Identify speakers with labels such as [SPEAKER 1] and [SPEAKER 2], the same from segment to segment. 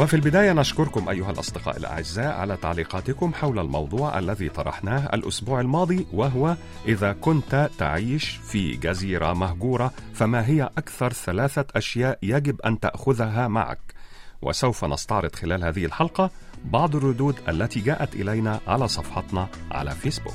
[SPEAKER 1] وفي البداية نشكركم أيها الأصدقاء الأعزاء على تعليقاتكم حول الموضوع الذي طرحناه الأسبوع الماضي وهو إذا كنت تعيش في جزيرة مهجورة فما هي أكثر ثلاثة أشياء يجب أن تأخذها معك؟ وسوف نستعرض خلال هذه الحلقة بعض الردود التي جاءت إلينا على صفحتنا على فيسبوك.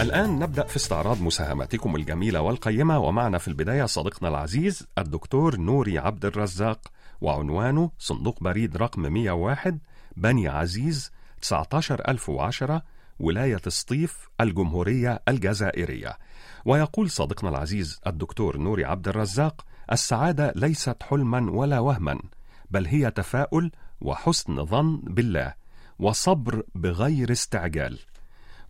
[SPEAKER 1] الآن نبدأ في استعراض مساهماتكم الجميلة والقيمة ومعنا في البداية صديقنا العزيز الدكتور نوري عبد الرزاق وعنوانه صندوق بريد رقم 101 بني عزيز 19010 ولاية سطيف الجمهورية الجزائرية. ويقول صديقنا العزيز الدكتور نوري عبد الرزاق السعادة ليست حلما ولا وهما بل هي تفاؤل وحسن ظن بالله وصبر بغير استعجال.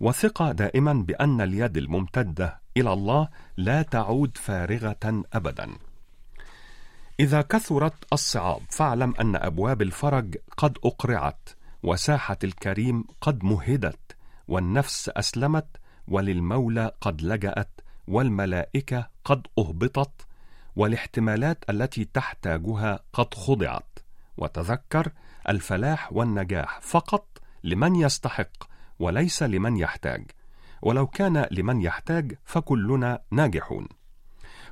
[SPEAKER 1] وثقة دائما بأن اليد الممتدة إلى الله لا تعود فارغة أبدا. إذا كثرت الصعاب فاعلم أن أبواب الفرج قد أقرعت، وساحة الكريم قد مهدت، والنفس أسلمت، وللمولى قد لجأت، والملائكة قد أهبطت، والاحتمالات التي تحتاجها قد خضعت. وتذكر الفلاح والنجاح فقط لمن يستحق وليس لمن يحتاج. ولو كان لمن يحتاج فكلنا ناجحون.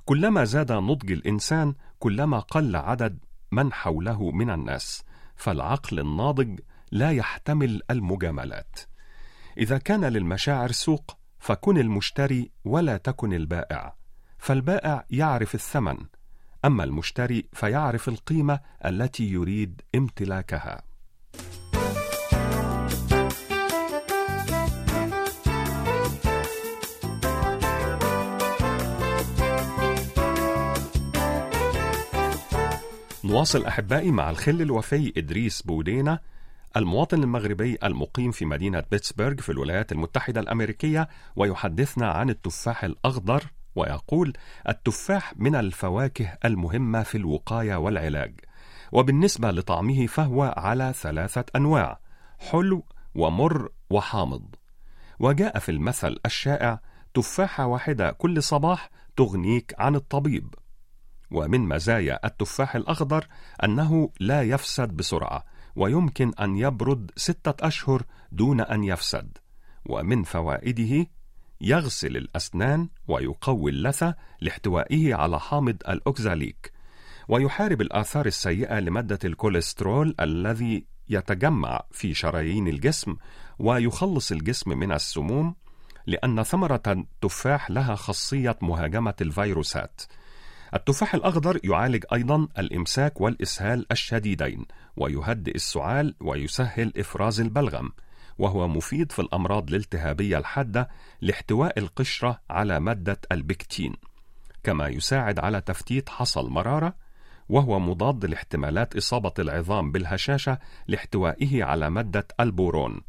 [SPEAKER 1] كلما زاد نضج الإنسان كلما قل عدد من حوله من الناس فالعقل الناضج لا يحتمل المجاملات. إذا كان للمشاعر سوق فكن المشتري ولا تكن البائع. فالبائع يعرف الثمن أما المشتري فيعرف القيمة التي يريد امتلاكها. نواصل أحبائي مع الخل الوفي إدريس بودينا المواطن المغربي المقيم في مدينة بيتسبرغ في الولايات المتحدة الأمريكية ويحدثنا عن التفاح الأخضر ويقول التفاح من الفواكه المهمة في الوقاية والعلاج وبالنسبة لطعمه فهو على ثلاثة أنواع حلو ومر وحامض. وجاء في المثل الشائع تفاحة واحدة كل صباح تغنيك عن الطبيب. ومن مزايا التفاح الأخضر أنه لا يفسد بسرعة ويمكن أن يبرد ستة أشهر دون أن يفسد. ومن فوائده يغسل الأسنان ويقوي اللثة لاحتوائه على حامض الأوكزاليك ويحارب الآثار السيئة لمادة الكوليسترول الذي يتجمع في شرايين الجسم ويخلص الجسم من السموم لأن ثمرة التفاح لها خاصية مهاجمة الفيروسات. التفاح الأخضر يعالج أيضا الإمساك والإسهال الشديدين ويهدئ السعال ويسهل إفراز البلغم وهو مفيد في الأمراض الالتهابية الحادة لاحتواء القشرة على مادة البكتين كما يساعد على تفتيت حصى المرارة وهو مضاد لاحتمالات إصابة العظام بالهشاشة لاحتوائه على مادة البورون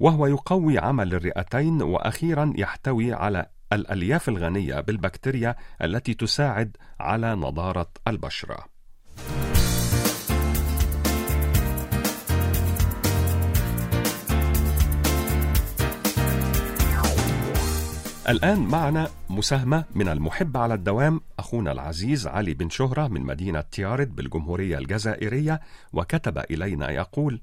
[SPEAKER 1] وهو يقوي عمل الرئتين وأخيرا يحتوي على الألياف الغنية بالبكتيريا التي تساعد على نضارة البشرة. الآن معنا مساهمة من المحب على الدوام أخونا العزيز علي بن شهرة من مدينة تيارد بالجمهورية الجزائرية وكتب إلينا يقول: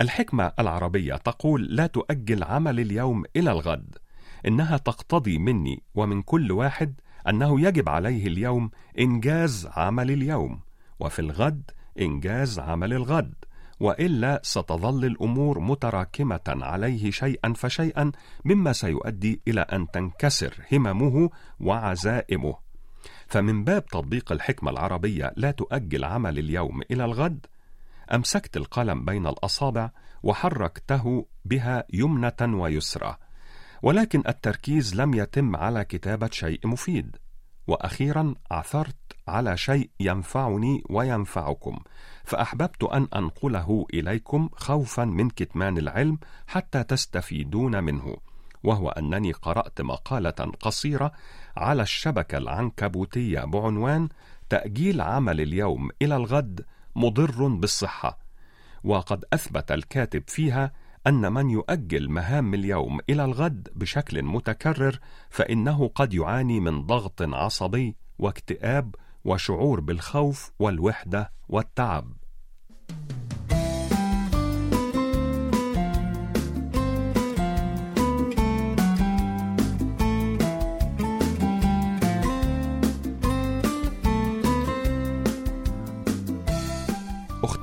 [SPEAKER 1] الحكمة العربية تقول لا تؤجل عمل اليوم إلى الغد، إنها تقتضي مني ومن كل واحد أنه يجب عليه اليوم إنجاز عمل اليوم، وفي الغد إنجاز عمل الغد، وإلا ستظل الأمور متراكمة عليه شيئا فشيئا مما سيؤدي إلى أن تنكسر هممه وعزائمه. فمن باب تطبيق الحكمة العربية لا تؤجل عمل اليوم إلى الغد أمسكت القلم بين الأصابع وحركته بها يمنة ويسرى. ولكن التركيز لم يتم على كتابة شيء مفيد. وأخيرا عثرت على شيء ينفعني وينفعكم. فأحببت أن أنقله إليكم خوفا من كتمان العلم حتى تستفيدون منه. وهو أنني قرأت مقالة قصيرة على الشبكة العنكبوتية بعنوان تأجيل عمل اليوم إلى الغد مضر بالصحة وقد أثبت الكاتب فيها أن من يؤجل مهام اليوم إلى الغد بشكل متكرر فإنه قد يعاني من ضغط عصبي واكتئاب وشعور بالخوف والوحدة والتعب.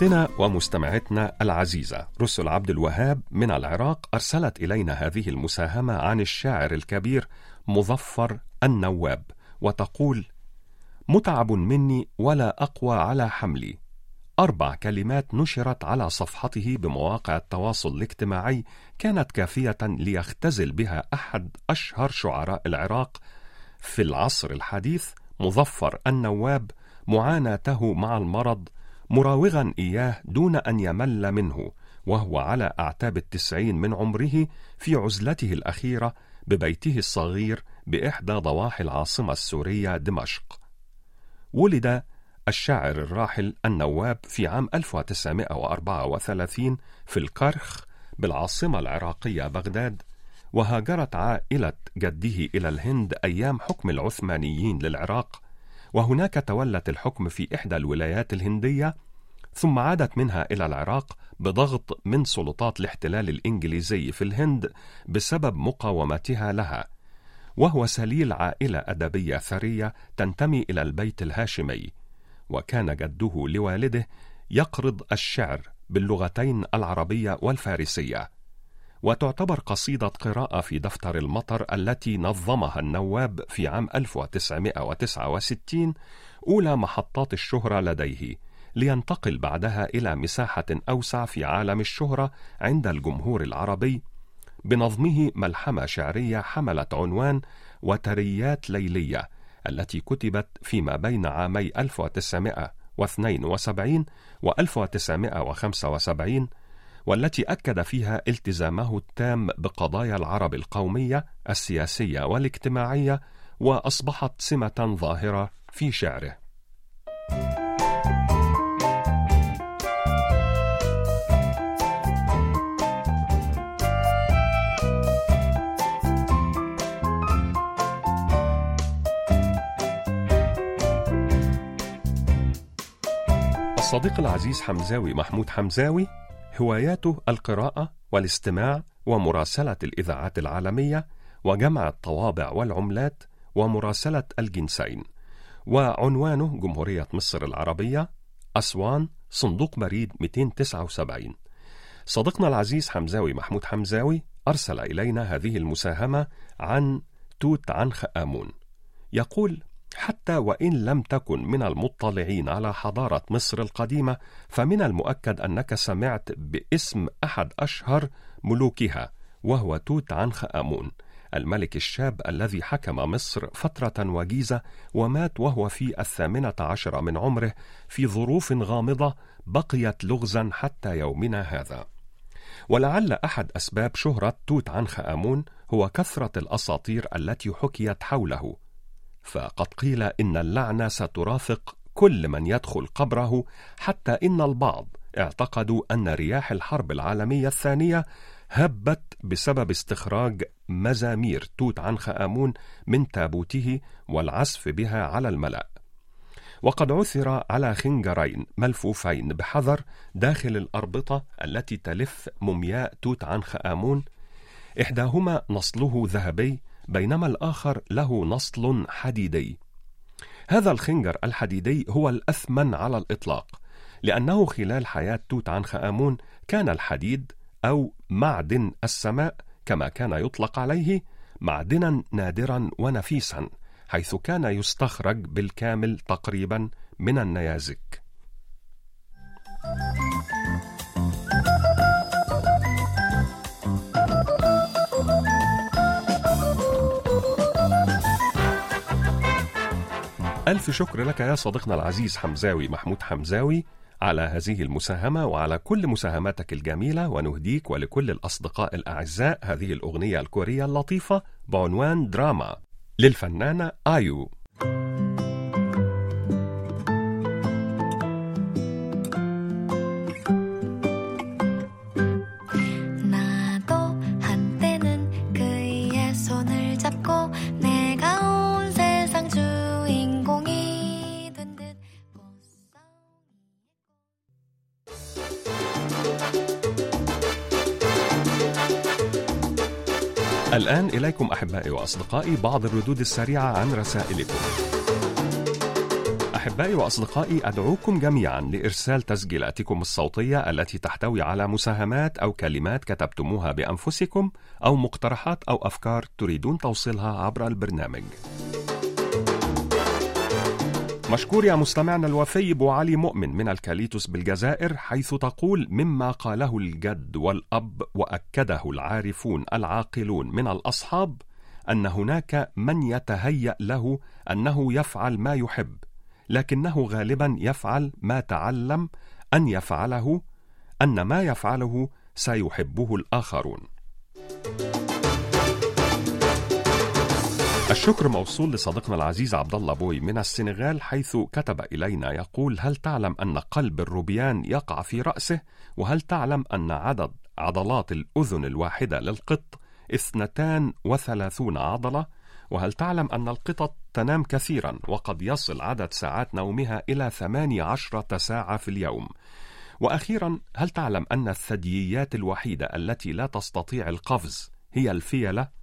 [SPEAKER 1] أختنا ومستمعتنا العزيزة رسل عبد الوهاب من العراق أرسلت إلينا هذه المساهمة عن الشاعر الكبير مظفر النواب وتقول: متعب مني ولا أقوى على حملي. أربع كلمات نشرت على صفحته بمواقع التواصل الاجتماعي كانت كافية ليختزل بها أحد أشهر شعراء العراق في العصر الحديث مظفر النواب معاناته مع المرض مراوغا إياه دون أن يمل منه وهو على أعتاب التسعين من عمره في عزلته الأخيرة ببيته الصغير بإحدى ضواحي العاصمة السورية دمشق. ولد الشاعر الراحل النواب في عام 1934 في الكرخ بالعاصمة العراقية بغداد وهاجرت عائلة جده إلى الهند أيام حكم العثمانيين للعراق وهناك تولت الحكم في إحدى الولايات الهندية ثم عادت منها إلى العراق بضغط من سلطات الاحتلال الإنجليزي في الهند بسبب مقاومتها لها. وهو سليل عائلة أدبية ثرية تنتمي إلى البيت الهاشمي وكان جده لوالده يقرض الشعر باللغتين العربية والفارسية. وتعتبر قصيدة قراءة في دفتر المطر التي نظمها النواب في عام 1969 أولى محطات الشهرة لديه لينتقل بعدها إلى مساحة أوسع في عالم الشهرة عند الجمهور العربي. بنظمه ملحمة شعرية حملت عنوان وتريات ليلية التي كتبت فيما بين عامي 1972 و 1975 والتي أكد فيها التزامه التام بقضايا العرب القومية السياسية والاجتماعية وأصبحت سمة ظاهرة في شعره. الصديق العزيز حمزاوي محمود حمزاوي هواياته القراءة والاستماع ومراسلة الإذاعات العالمية وجمع الطوابع والعملات ومراسلة الجنسين. وعنوانه جمهورية مصر العربية أسوان صندوق بريد 279 صديقنا العزيز حمزاوي محمود حمزاوي أرسل إلينا هذه المساهمة عن توت عنخ آمون. يقول حتى وإن لم تكن من المطلعين على حضارة مصر القديمة فمن المؤكد أنك سمعت باسم أحد أشهر ملوكها وهو توت عنخ آمون الملك الشاب الذي حكم مصر فترة وجيزة ومات وهو في الثامنة عشر من عمره في ظروف غامضة بقيت لغزا حتى يومنا هذا. ولعل أحد أسباب شهرة توت عنخ آمون هو كثرة الأساطير التي حكيت حوله فقد قيل إن اللعنة سترافق كل من يدخل قبره حتى إن البعض اعتقدوا أن رياح الحرب العالمية الثانية هبت بسبب استخراج مزامير توت عنخ آمون من تابوته والعزف بها على الملأ وقد عثر على خنجرين ملفوفين بحذر داخل الأربطة التي تلف مومياء توت عنخ آمون. إحداهما نصله ذهبي بينما الآخر له نصل حديدي. هذا الخنجر الحديدي هو الأثمن على الإطلاق، لأنه خلال حياة توت عنخ آمون كان الحديد أو معدن السماء كما كان يطلق عليه معدنا نادرا ونفيسا حيث كان يستخرج بالكامل تقريبا من النيازك ألف شكر لك يا صديقنا العزيز حمزاوي محمود حمزاوي على هذه المساهمة وعلى كل مساهماتك الجميلة ونهديك ولكل الأصدقاء الأعزاء هذه الأغنية الكورية اللطيفة بعنوان دراما للفنانة آيو. الآن إليكم أحبائي وأصدقائي بعض الردود السريعة عن رسائلكم. أحبائي وأصدقائي أدعوكم جميعا لإرسال تسجيلاتكم الصوتية التي تحتوي على مساهمات أو كلمات كتبتموها بأنفسكم أو مقترحات أو أفكار تريدون توصيلها عبر البرنامج. مشكور يا مستمعنا الوفي بو علي مؤمن من الكاليتوس بالجزائر حيث تقول مما قاله الجد والأب وأكده العارفون العاقلون من الأصحاب أن هناك من يتهيأ له أنه يفعل ما يحب لكنه غالبا يفعل ما تعلم أن يفعله أن ما يفعله سيحبه الآخرون. الشكر موصول لصديقنا العزيز عبد الله بوي من السنغال حيث كتب إلينا يقول هل تعلم أن قلب الروبيان يقع في رأسه؟ وهل تعلم أن عدد عضلات الأذن الواحدة للقط اثنتان وثلاثون عضلة؟ وهل تعلم أن القطط تنام كثيرا وقد يصل عدد ساعات نومها إلى ثماني عشرة ساعة في اليوم؟ وأخيرا هل تعلم أن الثدييات الوحيدة التي لا تستطيع القفز هي الفيلة؟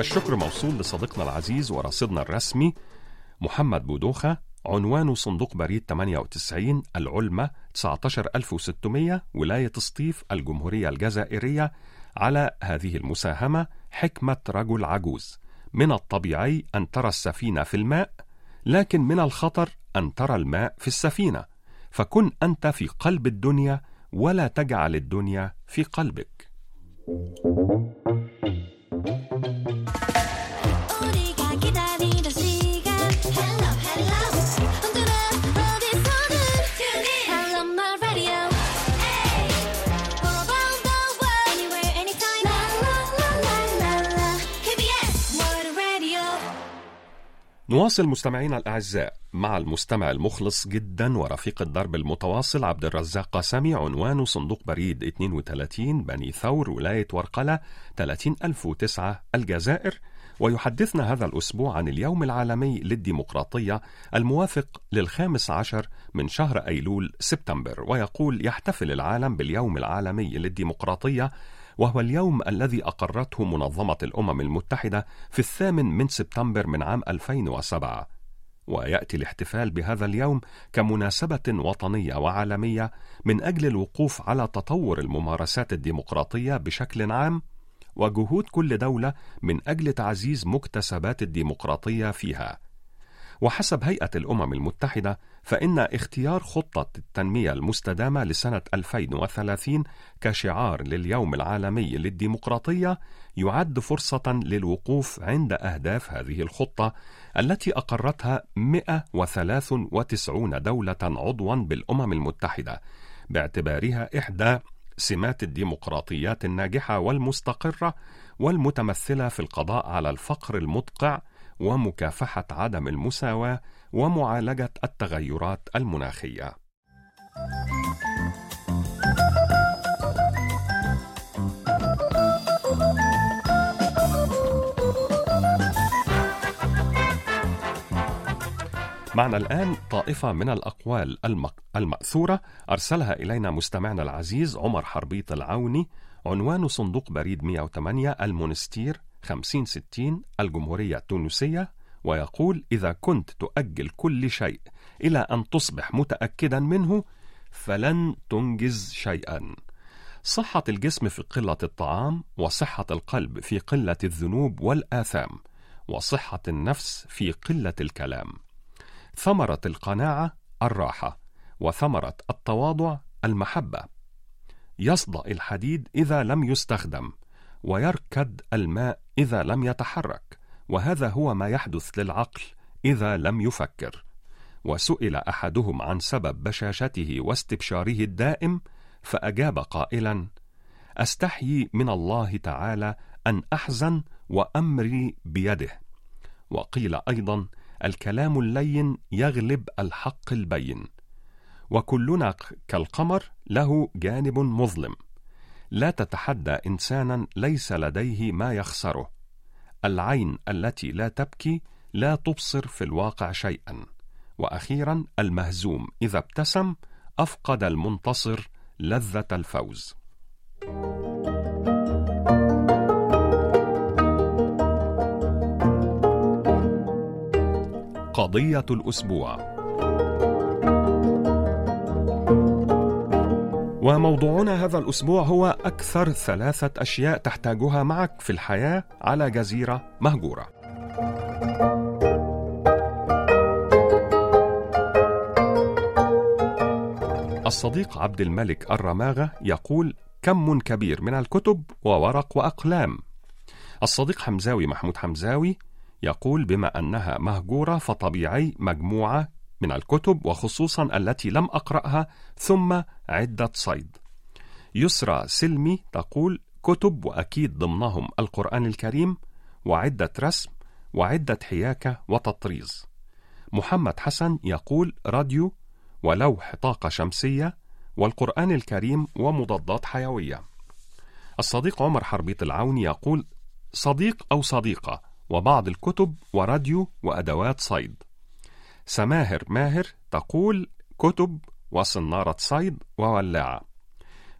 [SPEAKER 1] الشكر موصول لصديقنا العزيز ورصيدنا الرسمي محمد بودوخة عنوان صندوق بريد 98 العلمة 19600 ولاية سطيف الجمهورية الجزائرية على هذه المساهمة حكمة رجل عجوز. من الطبيعي أن ترى السفينة في الماء لكن من الخطر أن ترى الماء في السفينة. فكن أنت في قلب الدنيا ولا تجعل الدنيا في قلبك.
[SPEAKER 2] 우리
[SPEAKER 1] نواصل مستمعينا الأعزاء مع المستمع المخلص جدا ورفيق الدرب المتواصل عبد الرزاق قاسمي عنوان صندوق بريد 32 بني ثور ولاية ورقلة 30009 الجزائر. ويحدثنا هذا الأسبوع عن اليوم العالمي للديمقراطية الموافق للخامس عشر من شهر أيلول سبتمبر. ويقول يحتفل العالم باليوم العالمي للديمقراطية وهو اليوم الذي أقرته منظمة الأمم المتحدة في الثامن من سبتمبر من عام 2007 ويأتي الاحتفال بهذا اليوم كمناسبة وطنية وعالمية من أجل الوقوف على تطور الممارسات الديمقراطية بشكل عام وجهود كل دولة من أجل تعزيز مكتسبات الديمقراطية فيها. وحسب هيئة الأمم المتحدة فإن اختيار خطة التنمية المستدامة لسنة 2030 كشعار لليوم العالمي للديمقراطية يعد فرصة للوقوف عند أهداف هذه الخطة التي أقرتها 193 دولة عضوا بالأمم المتحدة باعتبارها إحدى سمات الديمقراطيات الناجحة والمستقرة والمتمثلة في القضاء على الفقر المدقع ومكافحة عدم المساواة ومعالجة التغيرات المناخية. معنا الآن طائفة من الأقوال. المأثورة أرسلها إلينا مستمعنا العزيز عمر حربيط العوني عنوان صندوق بريد 108 المونستير 5060 الجمهورية التونسية ويقول إذا كنت تؤجل كل شيء إلى أن تصبح متأكدا منه فلن تنجز شيئا. صحة الجسم في قلة الطعام وصحة القلب في قلة الذنوب والآثام وصحة النفس في قلة الكلام. ثمرة القناعة الراحة وثمرة التواضع المحبة. يصدأ الحديد إذا لم يستخدم. ويركد الماء إذا لم يتحرك وهذا هو ما يحدث للعقل إذا لم يفكر. وسئل أحدهم عن سبب بشاشته واستبشاره الدائم فأجاب قائلا أستحيي من الله تعالى أن أحزن وأمري بيده. وقيل أيضا الكلام اللين يغلب الحق البين. وكلنا كالقمر له جانب مظلم. لا تتحدى إنسانا ليس لديه ما يخسره. العين التي لا تبكي لا تبصر في الواقع شيئا. وأخيرا المهزوم إذا ابتسم أفقد المنتصر لذة الفوز. قضية الأسبوع. وموضوعنا هذا الأسبوع هو أكثر ثلاثة أشياء تحتاجها معك في الحياة على جزيرة مهجورة. الصديق عبد الملك الرماغة يقول: كم كبير من الكتب وورق وأقلام. الصديق حمزاوي محمود حمزاوي يقول: بما أنها مهجورة فطبيعي مجموعة من الكتب وخصوصا التي لم أقرأها ثم عدة صيد. يسرى سلمي تقول كتب وأكيد ضمنهم القرآن الكريم وعدة رسم وعدة حياكة وتطريز. محمد حسن يقول راديو ولوح طاقة شمسية والقرآن الكريم ومضادات حيوية. الصديق عمر حربيط العوني يقول صديق أو صديقة وبعض الكتب وراديو وأدوات صيد. سماهر ماهر تقول كتب وصنارة صيد وولاعة.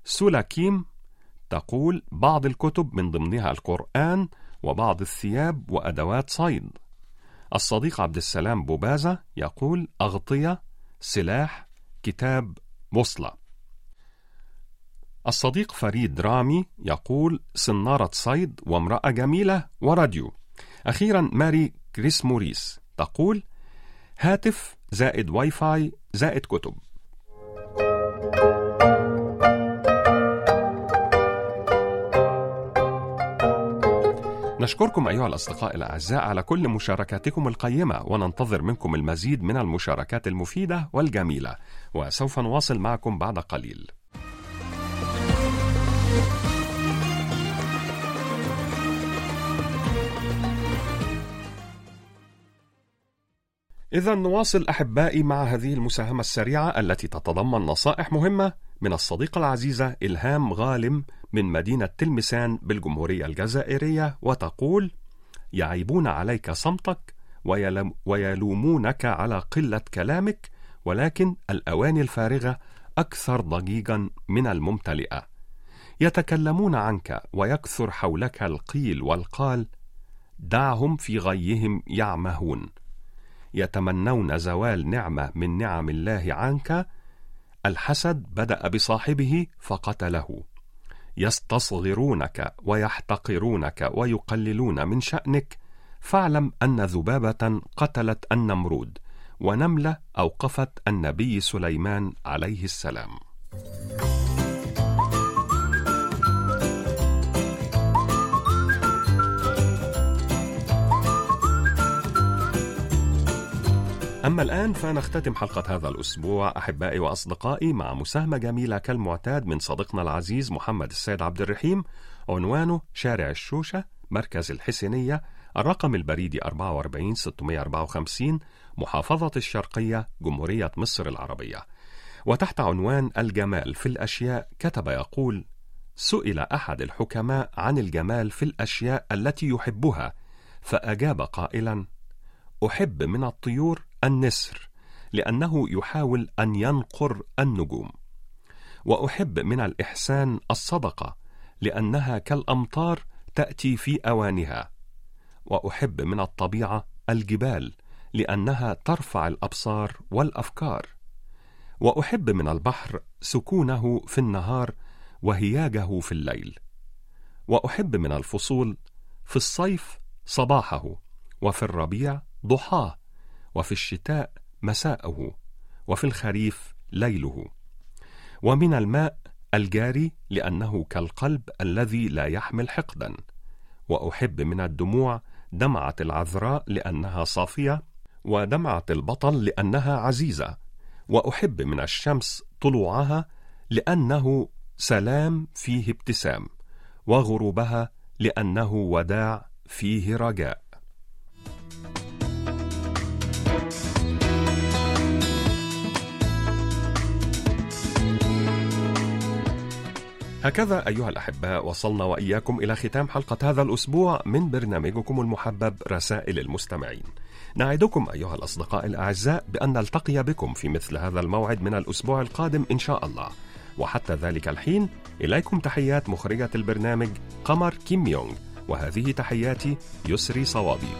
[SPEAKER 1] سولاكيم تقول بعض الكتب من ضمنها القرآن وبعض الثياب وأدوات صيد. الصديق عبد السلام بوبازة يقول أغطية سلاح كتاب بوصلة. الصديق فريد رامي يقول صنارة صيد وامرأة جميلة وراديو. أخيرا ماري كريس موريس تقول هاتف زائد واي فاي زائد كتب. نشكركم أيها الأصدقاء الأعزاء على كل مشاركاتكم القيمة وننتظر منكم المزيد من المشاركات المفيدة والجميلة. وسوف نواصل معكم بعد قليل. إذا نواصل أحبائي مع هذه المساهمة السريعة التي تتضمن نصائح مهمة من الصديقة العزيزة إلهام غالم من مدينة تلمسان بالجمهورية الجزائرية وتقول: يعيبون عليك صمتك ويلومونك على قلة كلامك ولكن الأواني الفارغة أكثر ضجيجا من الممتلئة. يتكلمون عنك ويكثر حولك القيل والقال دعهم في غيهم يعمهون. يتمنون زوال نعمة من نعم الله عنك الحسد بدأ بصاحبه فقتله. يستصغرونك ويحتقرونك ويقللون من شأنك. فاعلم أن ذبابة قتلت النمرود ونملة أوقفت النبي سليمان عليه السلام. أما الآن فنختتم حلقة هذا الأسبوع أحبائي وأصدقائي مع مساهمة جميلة كالمعتاد من صديقنا العزيز محمد السيد عبد الرحيم عنوانه شارع الشوشة مركز الحسينية الرقم البريدي 44 654 محافظة الشرقية جمهورية مصر العربية. وتحت عنوان الجمال في الأشياء كتب يقول سئل أحد الحكماء عن الجمال في الأشياء التي يحبها فأجاب قائلا أحب من الطيور النسر لأنه يحاول أن ينقر النجوم. وأحب من الإحسان الصدقة لأنها كالأمطار تأتي في أوانها. وأحب من الطبيعة الجبال لأنها ترفع الأبصار والأفكار. وأحب من البحر سكونه في النهار وهياجه في الليل. وأحب من الفصول في الصيف صباحه وفي الربيع ضحاه. وفي الشتاء مساءه وفي الخريف ليله. ومن الماء الجاري لأنه كالقلب الذي لا يحمل حقدا. وأحب من الدموع دمعة العذراء لأنها صافية ودمعة البطل لأنها عزيزة. وأحب من الشمس طلوعها لأنه سلام فيه ابتسام وغروبها لأنه وداع فيه رجاء. هكذا أيها الأحباء وصلنا وإياكم إلى ختام حلقة هذا الأسبوع من برنامجكم المحبب رسائل المستمعين. نعدكم أيها الأصدقاء الأعزاء بأن نلتقي بكم في مثل هذا الموعد من الأسبوع القادم إن شاء الله. وحتى ذلك الحين إليكم تحيات مخرجة البرنامج قمر كيم يونغ وهذه تحياتي يسري صوابي.